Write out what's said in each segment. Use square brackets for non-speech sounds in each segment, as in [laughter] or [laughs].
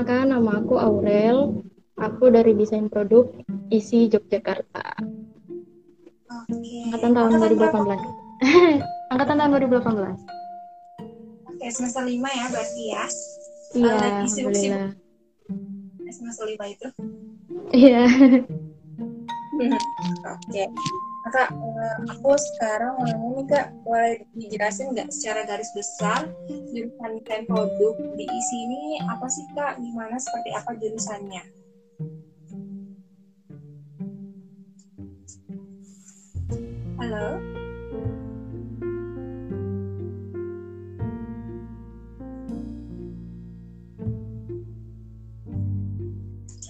Perkenalkan, nama aku Aurel. Aku dari desain produk isi Yogyakarta. Oke. Angkatan tahun berapa? 2018. [laughs] Angkatan tahun 2018. Oke, semester 5 ya berarti ya. Iya, alhamdulillah. Semester 5 itu. Iya. [laughs] Oke. Kak, eh, aku sekarang mau nih Kak, boleh dijelasin nggak secara garis besar jurusan desain produk di isi ini apa sih Kak? Gimana seperti apa jurusannya? Halo?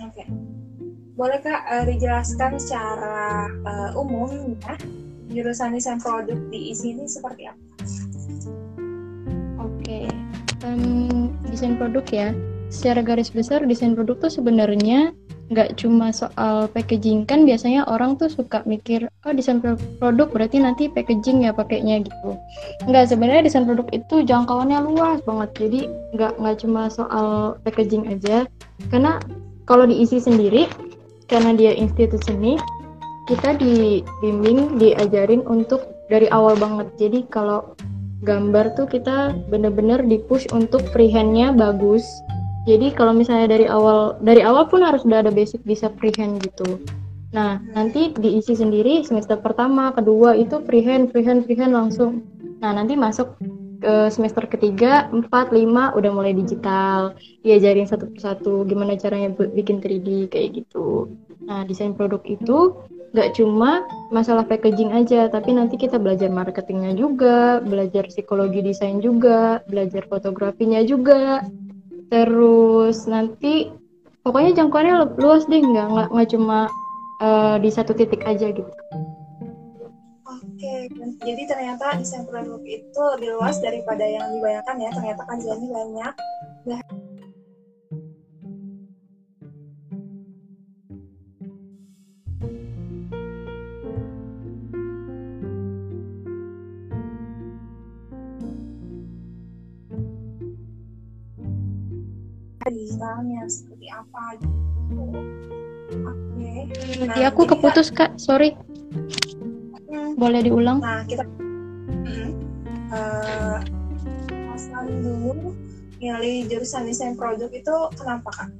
Oke. Boleh Kak eh, dijelaskan secara eh, umum ya jurusan desain produk di isi ini seperti apa? Oke. Em, desain produk ya. Secara garis besar desain produk tuh sebenarnya nggak cuma soal packaging kan biasanya orang tuh suka mikir oh desain pro- produk berarti nanti packaging ya pakainya gitu nggak sebenarnya desain produk itu jangkauannya luas banget jadi nggak nggak cuma soal packaging aja karena kalau diisi sendiri karena dia institut seni kita dibimbing diajarin untuk dari awal banget jadi kalau gambar tuh kita bener-bener di-push untuk freehand-nya bagus jadi kalau misalnya dari awal dari awal pun harus udah ada basic bisa freehand gitu. Nah, nanti diisi sendiri semester pertama, kedua itu freehand, freehand, freehand langsung. Nah, nanti masuk ke semester ketiga, empat, lima udah mulai digital. Diajarin satu persatu gimana caranya bikin 3D kayak gitu. Nah, desain produk itu nggak cuma masalah packaging aja, tapi nanti kita belajar marketingnya juga, belajar psikologi desain juga, belajar fotografinya juga. Terus nanti pokoknya jangkauannya lu- luas deh, nggak nggak cuma eh, di satu titik aja gitu. Oke, jadi ternyata desain produk itu lebih luas daripada yang dibayangkan ya. Ternyata kajiannya banyak. Digitalnya seperti apa gitu. Oke. Nanti aku jadi, keputus kak, sorry. Boleh diulang? Nah, kita hmm, eh, asal dulu milih jurusan desain produk itu kenapa kak?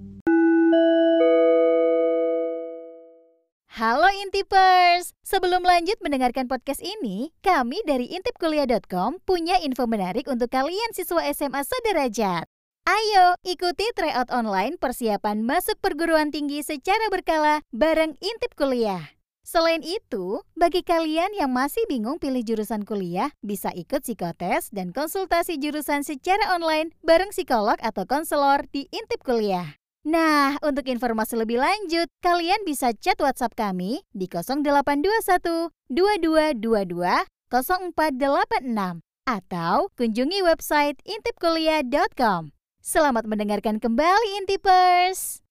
Halo Intipers! Sebelum lanjut mendengarkan podcast ini, kami dari intipkuliah.com punya info menarik untuk kalian siswa SMA sederajat. Ayo ikuti tryout online persiapan masuk perguruan tinggi secara berkala bareng Intip Kuliah. Selain itu, bagi kalian yang masih bingung pilih jurusan kuliah, bisa ikut psikotes dan konsultasi jurusan secara online bareng psikolog atau konselor di Intip Kuliah. Nah, untuk informasi lebih lanjut, kalian bisa chat WhatsApp kami di 0821 2222 0486 atau kunjungi website intipkuliah.com. Selamat mendengarkan kembali Intipers.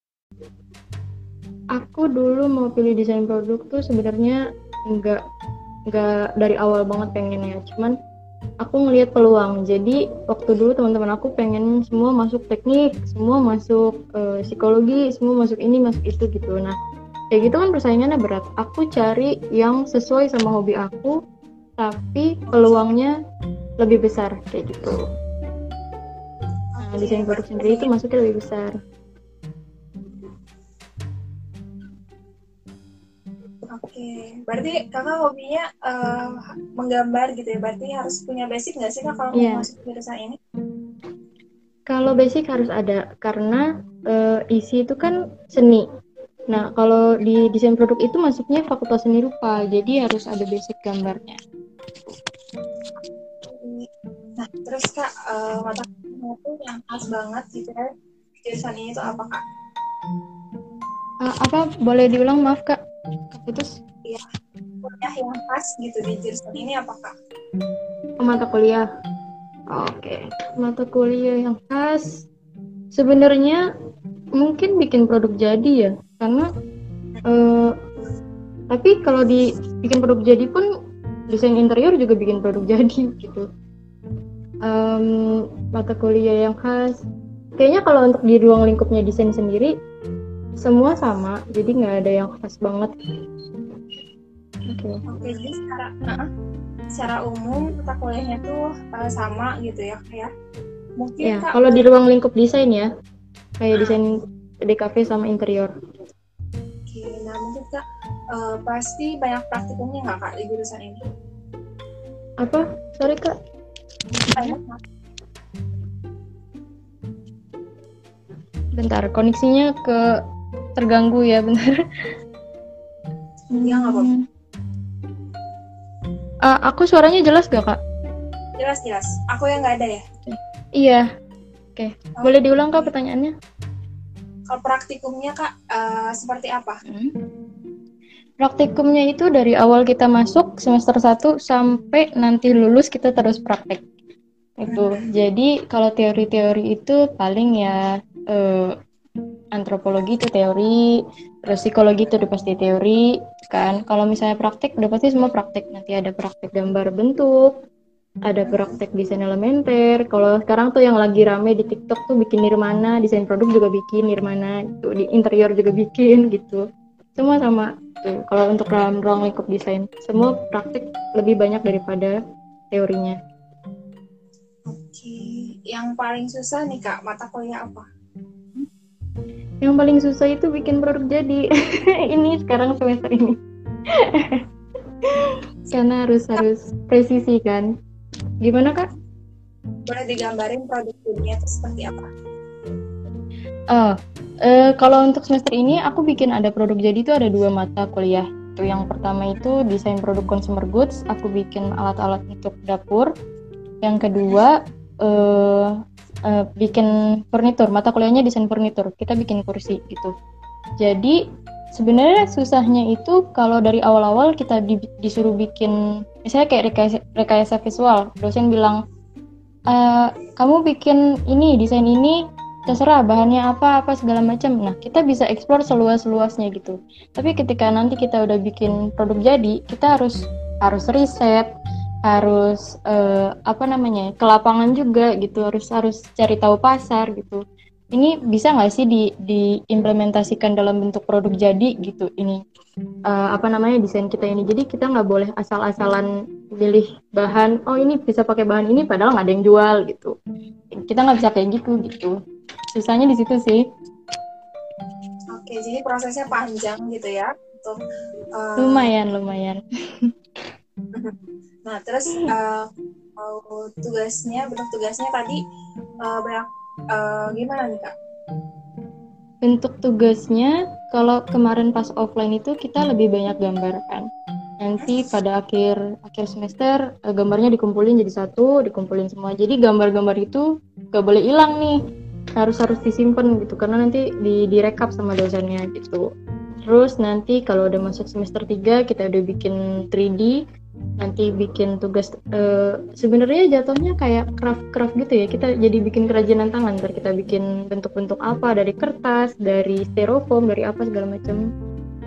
Aku dulu mau pilih desain produk tuh sebenarnya nggak nggak dari awal banget pengennya, cuman aku ngelihat peluang. Jadi waktu dulu teman-teman aku pengen semua masuk teknik, semua masuk eh, psikologi, semua masuk ini, masuk itu gitu. Nah, kayak gitu kan persaingannya berat. Aku cari yang sesuai sama hobi aku, tapi peluangnya lebih besar kayak gitu. Nah, desain produk sendiri itu masuknya lebih besar. Oke, berarti kakak hobinya eh, menggambar gitu ya? Berarti harus punya basic nggak sih kak kalau Iya. mau masuk jurusan ini? Kalau basic harus ada karena eh, isi itu kan seni. Nah, kalau di desain produk itu masuknya fakultas seni rupa, jadi harus ada basic gambarnya. Nah, terus kak eh, mata kuliah tuh yang khas banget gitu ya jurusan ini tuh apa kak? Ah, apa boleh diulang maaf kak? Keputus Kuliah yang khas gitu di jurusan ini apa kak? Oh, mata kuliah. Oke, mata kuliah yang khas. Sebenarnya mungkin bikin produk jadi ya, karena eh, tapi kalau di bikin produk jadi pun desain interior juga bikin produk [laughs] jadi gitu. Em, mata kuliah yang khas kayaknya kalau untuk di ruang lingkupnya desain sendiri semua sama jadi nggak ada yang khas banget. Oke. Okay. oke jadi secara uh, secara umum mata kuliahnya tuh uh, sama gitu ya kayak mungkin ya, kalau di ruang lingkup desain ya. Kayak uh, desain DKV sama interior. Oke nah mungkin kak uh, pasti banyak praktikumnya nggak kak di jurusan ini? Apa? Sorry kak. Banyak bentar koneksinya ke terganggu ya bentar iya nggak apa-apa. Uh, aku suaranya jelas gak kak? Jelas jelas. Aku yang nggak ada ya? Iya. Oke. Okay. oh. boleh diulang kak pertanyaannya? Kalau praktikumnya kak uh, seperti apa? Hmm. praktikumnya itu dari awal kita masuk semester 1 sampai nanti lulus kita terus praktek. Itu. Hmm. jadi kalau teori-teori itu paling ya uh, antropologi itu teori, terus psikologi itu udah pasti teori, kan. Kalau misalnya praktek, udah pasti semua praktek. Nanti ada praktek gambar bentuk, ada praktek desain elementer. Kalau sekarang tuh yang lagi rame di TikTok tuh bikin nirmana, desain produk juga bikin nirmana, itu di interior juga bikin gitu. Semua sama. Tuh. Kalau untuk dalam ruang lingkup desain, semua praktek lebih banyak daripada teorinya. Oke, yang paling susah nih kak mata kuliah apa? Yang paling susah itu bikin produk jadi. [laughs] Ini sekarang semester ini. [laughs] Karena harus harus presisi kan. Gimana kak? Boleh digambarin produk jadinya itu seperti apa? Oh uh, kalau untuk semester ini aku bikin ada produk jadi itu ada dua mata kuliah. Itu yang pertama itu desain produk consumer goods. Aku bikin alat-alat untuk dapur. Yang kedua uh, uh, bikin furnitur mata kuliahnya desain furnitur kita bikin kursi gitu. Jadi sebenarnya susahnya itu kalau dari awal-awal kita di, disuruh bikin misalnya kayak rekayasa, rekayasa visual dosen bilang e, kamu bikin ini desain ini terserah bahannya apa apa segala macam. Nah kita bisa explore seluas-luasnya gitu. Tapi ketika nanti kita udah bikin produk jadi kita harus harus riset harus uh, apa namanya ke lapangan juga gitu harus harus cari tahu pasar gitu. Ini bisa nggak sih di diimplementasikan dalam bentuk produk jadi gitu ini? Uh, apa namanya desain kita ini? Jadi kita nggak boleh asal-asalan pilih bahan oh ini bisa pakai bahan ini padahal nggak ada yang jual gitu. Kita nggak bisa kayak gitu gitu. Susahnya di situ sih. Oke jadi prosesnya panjang gitu ya untuk uh... lumayan lumayan [laughs] [laughs] Nah, terus uh, tugasnya, bentuk tugasnya tadi uh, banyak uh, gimana nih kak? Bentuk tugasnya, kalau kemarin pas offline itu kita lebih banyak gambar kan. Nanti pada akhir akhir semester gambarnya dikumpulin jadi satu, dikumpulin semua. Jadi gambar-gambar itu gak boleh hilang nih, harus harus disimpan gitu karena nanti di direkap sama dosennya gitu. Terus nanti kalau udah masuk semester 3 kita udah bikin 3D nanti bikin tugas uh, sebenarnya jatuhnya kayak craft craft gitu ya. Kita jadi bikin kerajinan tangan. Ntar kita bikin bentuk-bentuk apa dari kertas dari styrofoam dari apa segala macam.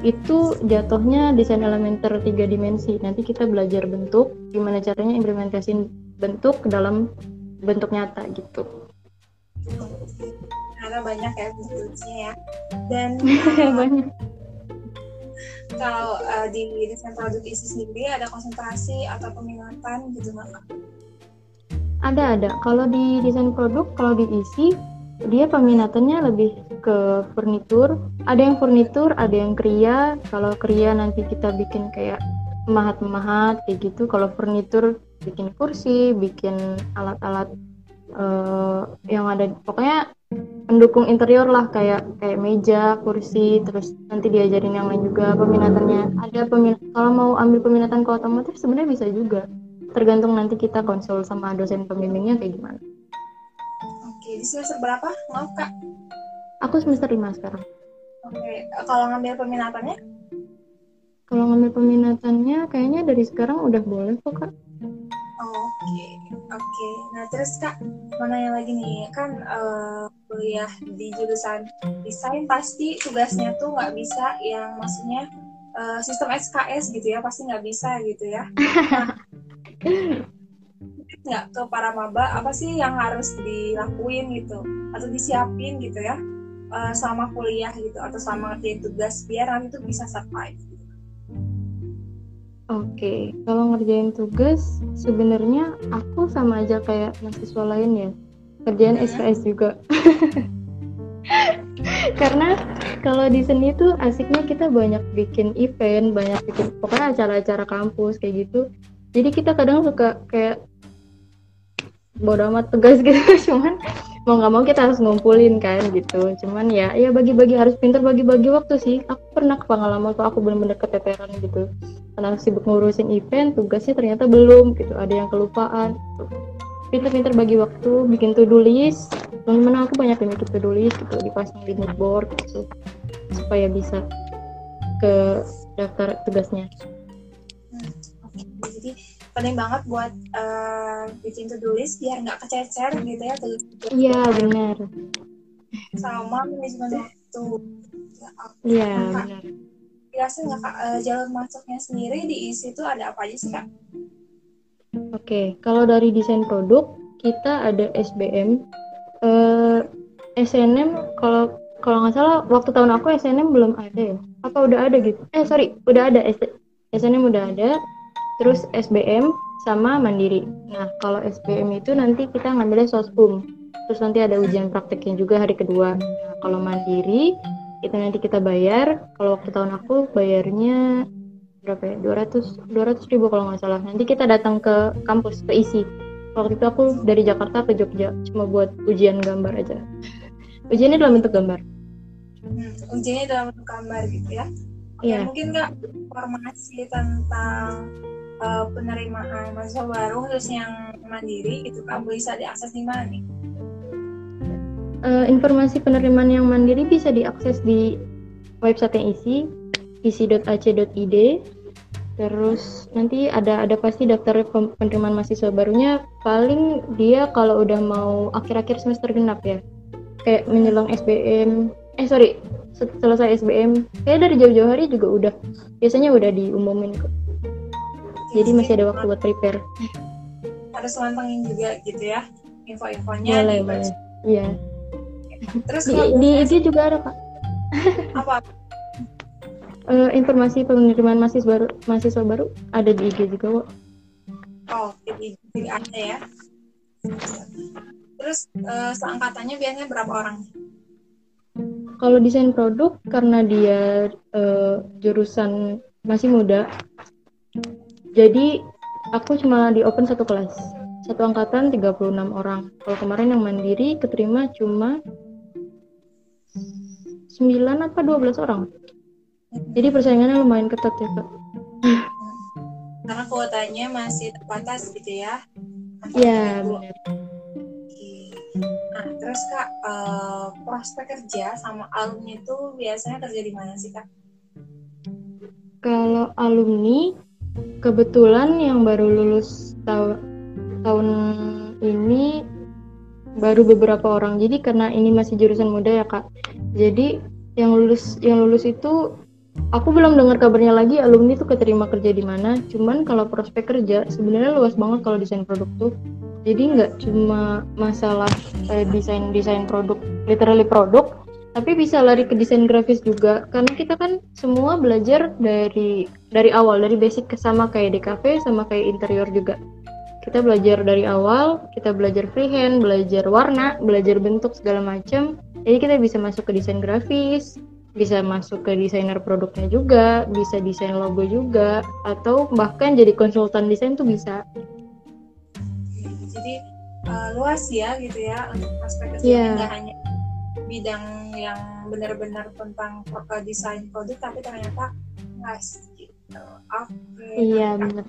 Itu jatuhnya desain elementer tiga dimensi. Nanti kita belajar bentuk gimana caranya implementasiin bentuk ke dalam bentuk nyata gitu. Karena banyak ya bentuknya ya. Dan [laughs] banyak kalau uh, di desain produk isi sendiri ada konsentrasi atau peminatan gitu nggak kak? Ada ada. Kalau di desain produk, kalau di isi dia peminatannya lebih ke furnitur. Ada yang furnitur, ada yang kriya. Kalau kriya nanti kita bikin kayak memahat-memahat kayak gitu. Kalau furnitur bikin kursi, bikin alat-alat uh, yang ada pokoknya pendukung interior lah kayak kayak meja, kursi, terus nanti diajarin yang lain juga peminatannya. Ada peminat kalau mau ambil peminatan ke otomotif sebenarnya bisa juga. Tergantung nanti kita konsul sama dosen pembimbingnya kayak gimana. Oke, di semester berapa? Maaf kak. Aku semester lima sekarang. Oke, kalau ngambil peminatannya? Kalau ngambil peminatannya kayaknya dari sekarang udah boleh kok kak. Oke, oke. Nah terus kak, mau nanya lagi nih, kan uh, kuliah di jurusan desain pasti tugasnya tuh nggak bisa yang maksudnya uh, sistem SKS gitu ya, pasti nggak bisa gitu ya. Nah, [laughs] nggak ke para maba apa sih yang harus dilakuin gitu atau disiapin gitu ya uh, sama kuliah gitu atau sama ngerjain tugas biar nanti tuh bisa survive. Oke, okay. kalau ngerjain tugas sebenarnya aku sama aja kayak mahasiswa lain ya. Kerjaan hmm. SKS juga. [laughs] Karena kalau di seni tuh asiknya kita banyak bikin event, banyak bikin pokoknya acara-acara kampus kayak gitu. Jadi kita kadang suka kayak bodo amat tugas [laughs] gitu, cuman mau nggak mau kita harus ngumpulin kan gitu. Cuman ya ya bagi-bagi harus pintar bagi-bagi waktu sih. Aku pernah pengalaman tuh aku bener-bener keteteran gitu. Karena sibuk ngurusin event tugasnya ternyata belum gitu. Ada yang kelupaan. Pintar-pintar bagi waktu bikin to-do list. Teman aku banyak yang bikin to-do list gitu dipasang di moodboard gitu. Supaya bisa ke daftar tugasnya jadi penting banget buat uh, bikin to-do list biar nggak kececer gitu ya tulis iya benar. Sama manajemen waktu. Iya nah, benar. jelasin nggak kak uh, jalur masuknya sendiri diisi itu ada apa aja sih kak? Oke, okay. kalau dari desain produk kita ada SBM, uh, eh, SNM kalau kalau nggak salah waktu tahun aku SNM belum ada ya? Apa udah ada gitu? Eh sorry, udah ada. SNM udah ada terus SBM sama mandiri. Nah, kalau SBM itu nanti kita ngambilnya sospum. Terus nanti ada ujian prakteknya juga hari kedua. Nah, kalau mandiri itu nanti kita bayar. Kalau waktu tahun aku bayarnya berapa ya? 200 200 ribu kalau nggak salah. Nanti kita datang ke kampus ke isi. Waktu itu aku dari Jakarta ke Jogja cuma buat ujian gambar aja. [laughs] Ujiannya dalam bentuk gambar. Hmm, ujiannya dalam bentuk gambar gitu ya. Yeah. Mungkin nggak informasi tentang uh, penerimaan mahasiswa baru khusus yang mandiri itu kan bisa diakses di mana nih? Uh, informasi penerimaan yang mandiri bisa diakses di website yang isi isi.ac.id terus nanti ada ada pasti daftar penerimaan mahasiswa barunya. Paling dia kalau udah mau akhir-akhir semester genap ya. Kayak menjelang SBM eh sorry selesai SBM kayak dari jauh-jauh hari juga udah biasanya udah diumumin kok jadi masih ada waktu buat prepare. Harus mantengin juga gitu ya info-infonya boleh boleh. Iya. Terus di, di IG juga ada kak. [laughs] Apa? Uh, informasi penerimaan mahasiswa baru mahasiswa baru ada di IG juga kok oh di IG ada ya. Terus uh, seangkatannya biasanya berapa orang? Kalau desain produk karena dia uh, jurusan masih muda jadi aku cuma di open satu kelas. Satu angkatan 36 orang. Kalau kemarin yang mandiri keterima cuma 9 apa 12 orang. Jadi persaingannya lumayan ketat ya kak. Karena kuotanya masih terbatas gitu ya. Iya benar. Nah terus kak uh, prospek kerja sama alumni itu biasanya kerja di mana sih kak? Kalau alumni kebetulan yang baru lulus tahun tahun ini baru beberapa orang. Jadi karena ini masih jurusan muda ya kak. Jadi yang lulus yang lulus itu aku belum dengar kabarnya lagi alumni tuh keterima kerja di mana. Cuman kalau prospek kerja sebenarnya luas banget kalau desain produk tuh. Jadi nggak cuma masalah eh, desain desain produk literally produk tapi bisa lari ke desain grafis juga karena kita kan semua belajar dari dari awal dari basic ke sama kayak DKV sama kayak interior juga kita belajar dari awal kita belajar freehand belajar warna belajar bentuk segala macam jadi kita bisa masuk ke desain grafis bisa masuk ke desainer produknya juga bisa desain logo juga atau bahkan jadi konsultan desain tuh bisa jadi uh, luas ya gitu ya untuk aspek yeah. Iya. hanya bidang yang benar-benar tentang uh, desain produk tapi ternyata nice gitu. Oke. Okay. Iya benar.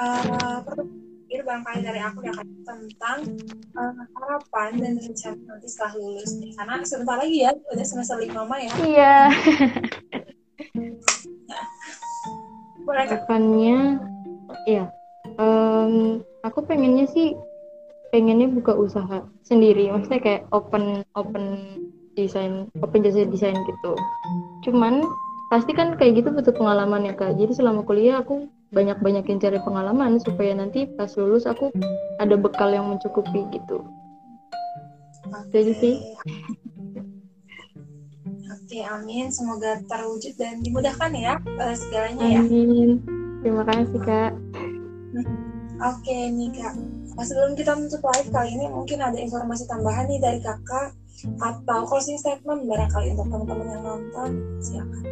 Uh, terakhir barangkali dari aku ya tentang uh, harapan dan rencana nanti setelah lulus nih. Karena sebentar lagi ya udah semester lima mah ya. Iya. [laughs] nah, Harapannya, iya. Um, aku pengennya sih pengennya buka usaha sendiri maksudnya kayak open open desain open jasa desain gitu. Cuman pasti kan kayak gitu butuh pengalaman ya kak. Jadi selama kuliah aku banyak-banyakin cari pengalaman supaya nanti pas lulus aku ada bekal yang mencukupi gitu. Jadi sih. Oke, amin. Semoga terwujud dan dimudahkan ya uh, segalanya ya. amin. Terima kasih kak. Oke nih kak, sebelum kita menutup live kali ini mungkin ada informasi tambahan nih dari kakak atau closing statement barangkali untuk teman-teman yang nonton. Silakan.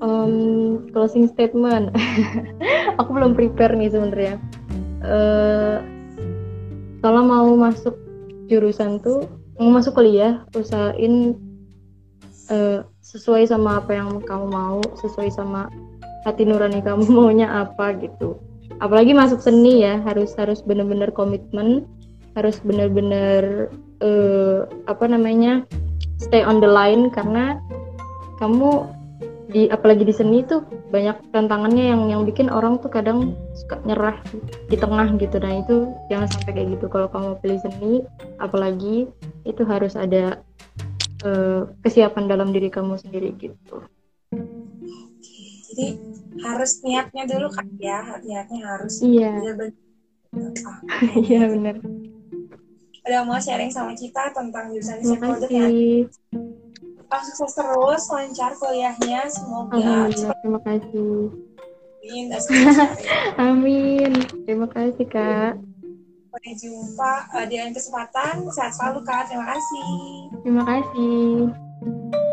um, closing statement. [laughs] Aku belum prepare nih sebenarnya. Eh, kalau mau masuk jurusan tuh mau masuk kuliah usahain eh, sesuai sama apa yang kamu mau sesuai sama hati nurani kamu [laughs] maunya apa gitu. Apalagi masuk seni ya harus harus bener-bener komitmen harus bener-bener eh, apa namanya stay on the line karena kamu di apalagi di seni tuh banyak tantangannya yang yang bikin orang tuh kadang suka nyerah di tengah gitu. Nah itu jangan sampai kayak gitu. Kalau kamu pilih seni apalagi itu harus ada eh, kesiapan dalam diri kamu sendiri gitu. Jadi harus niatnya dulu kak ya, niatnya harus. Iya. Iya benar [laughs] Udah mau sharing sama kita tentang jurusan desain produk ya. Oh, sukses terus, lancar kuliahnya, semoga alhamdulillah terima kasih sharing. [laughs] amin terima kasih kak Sampai jumpa eh, di lain kesempatan. Sehat selalu kak. Terima kasih. terima kasih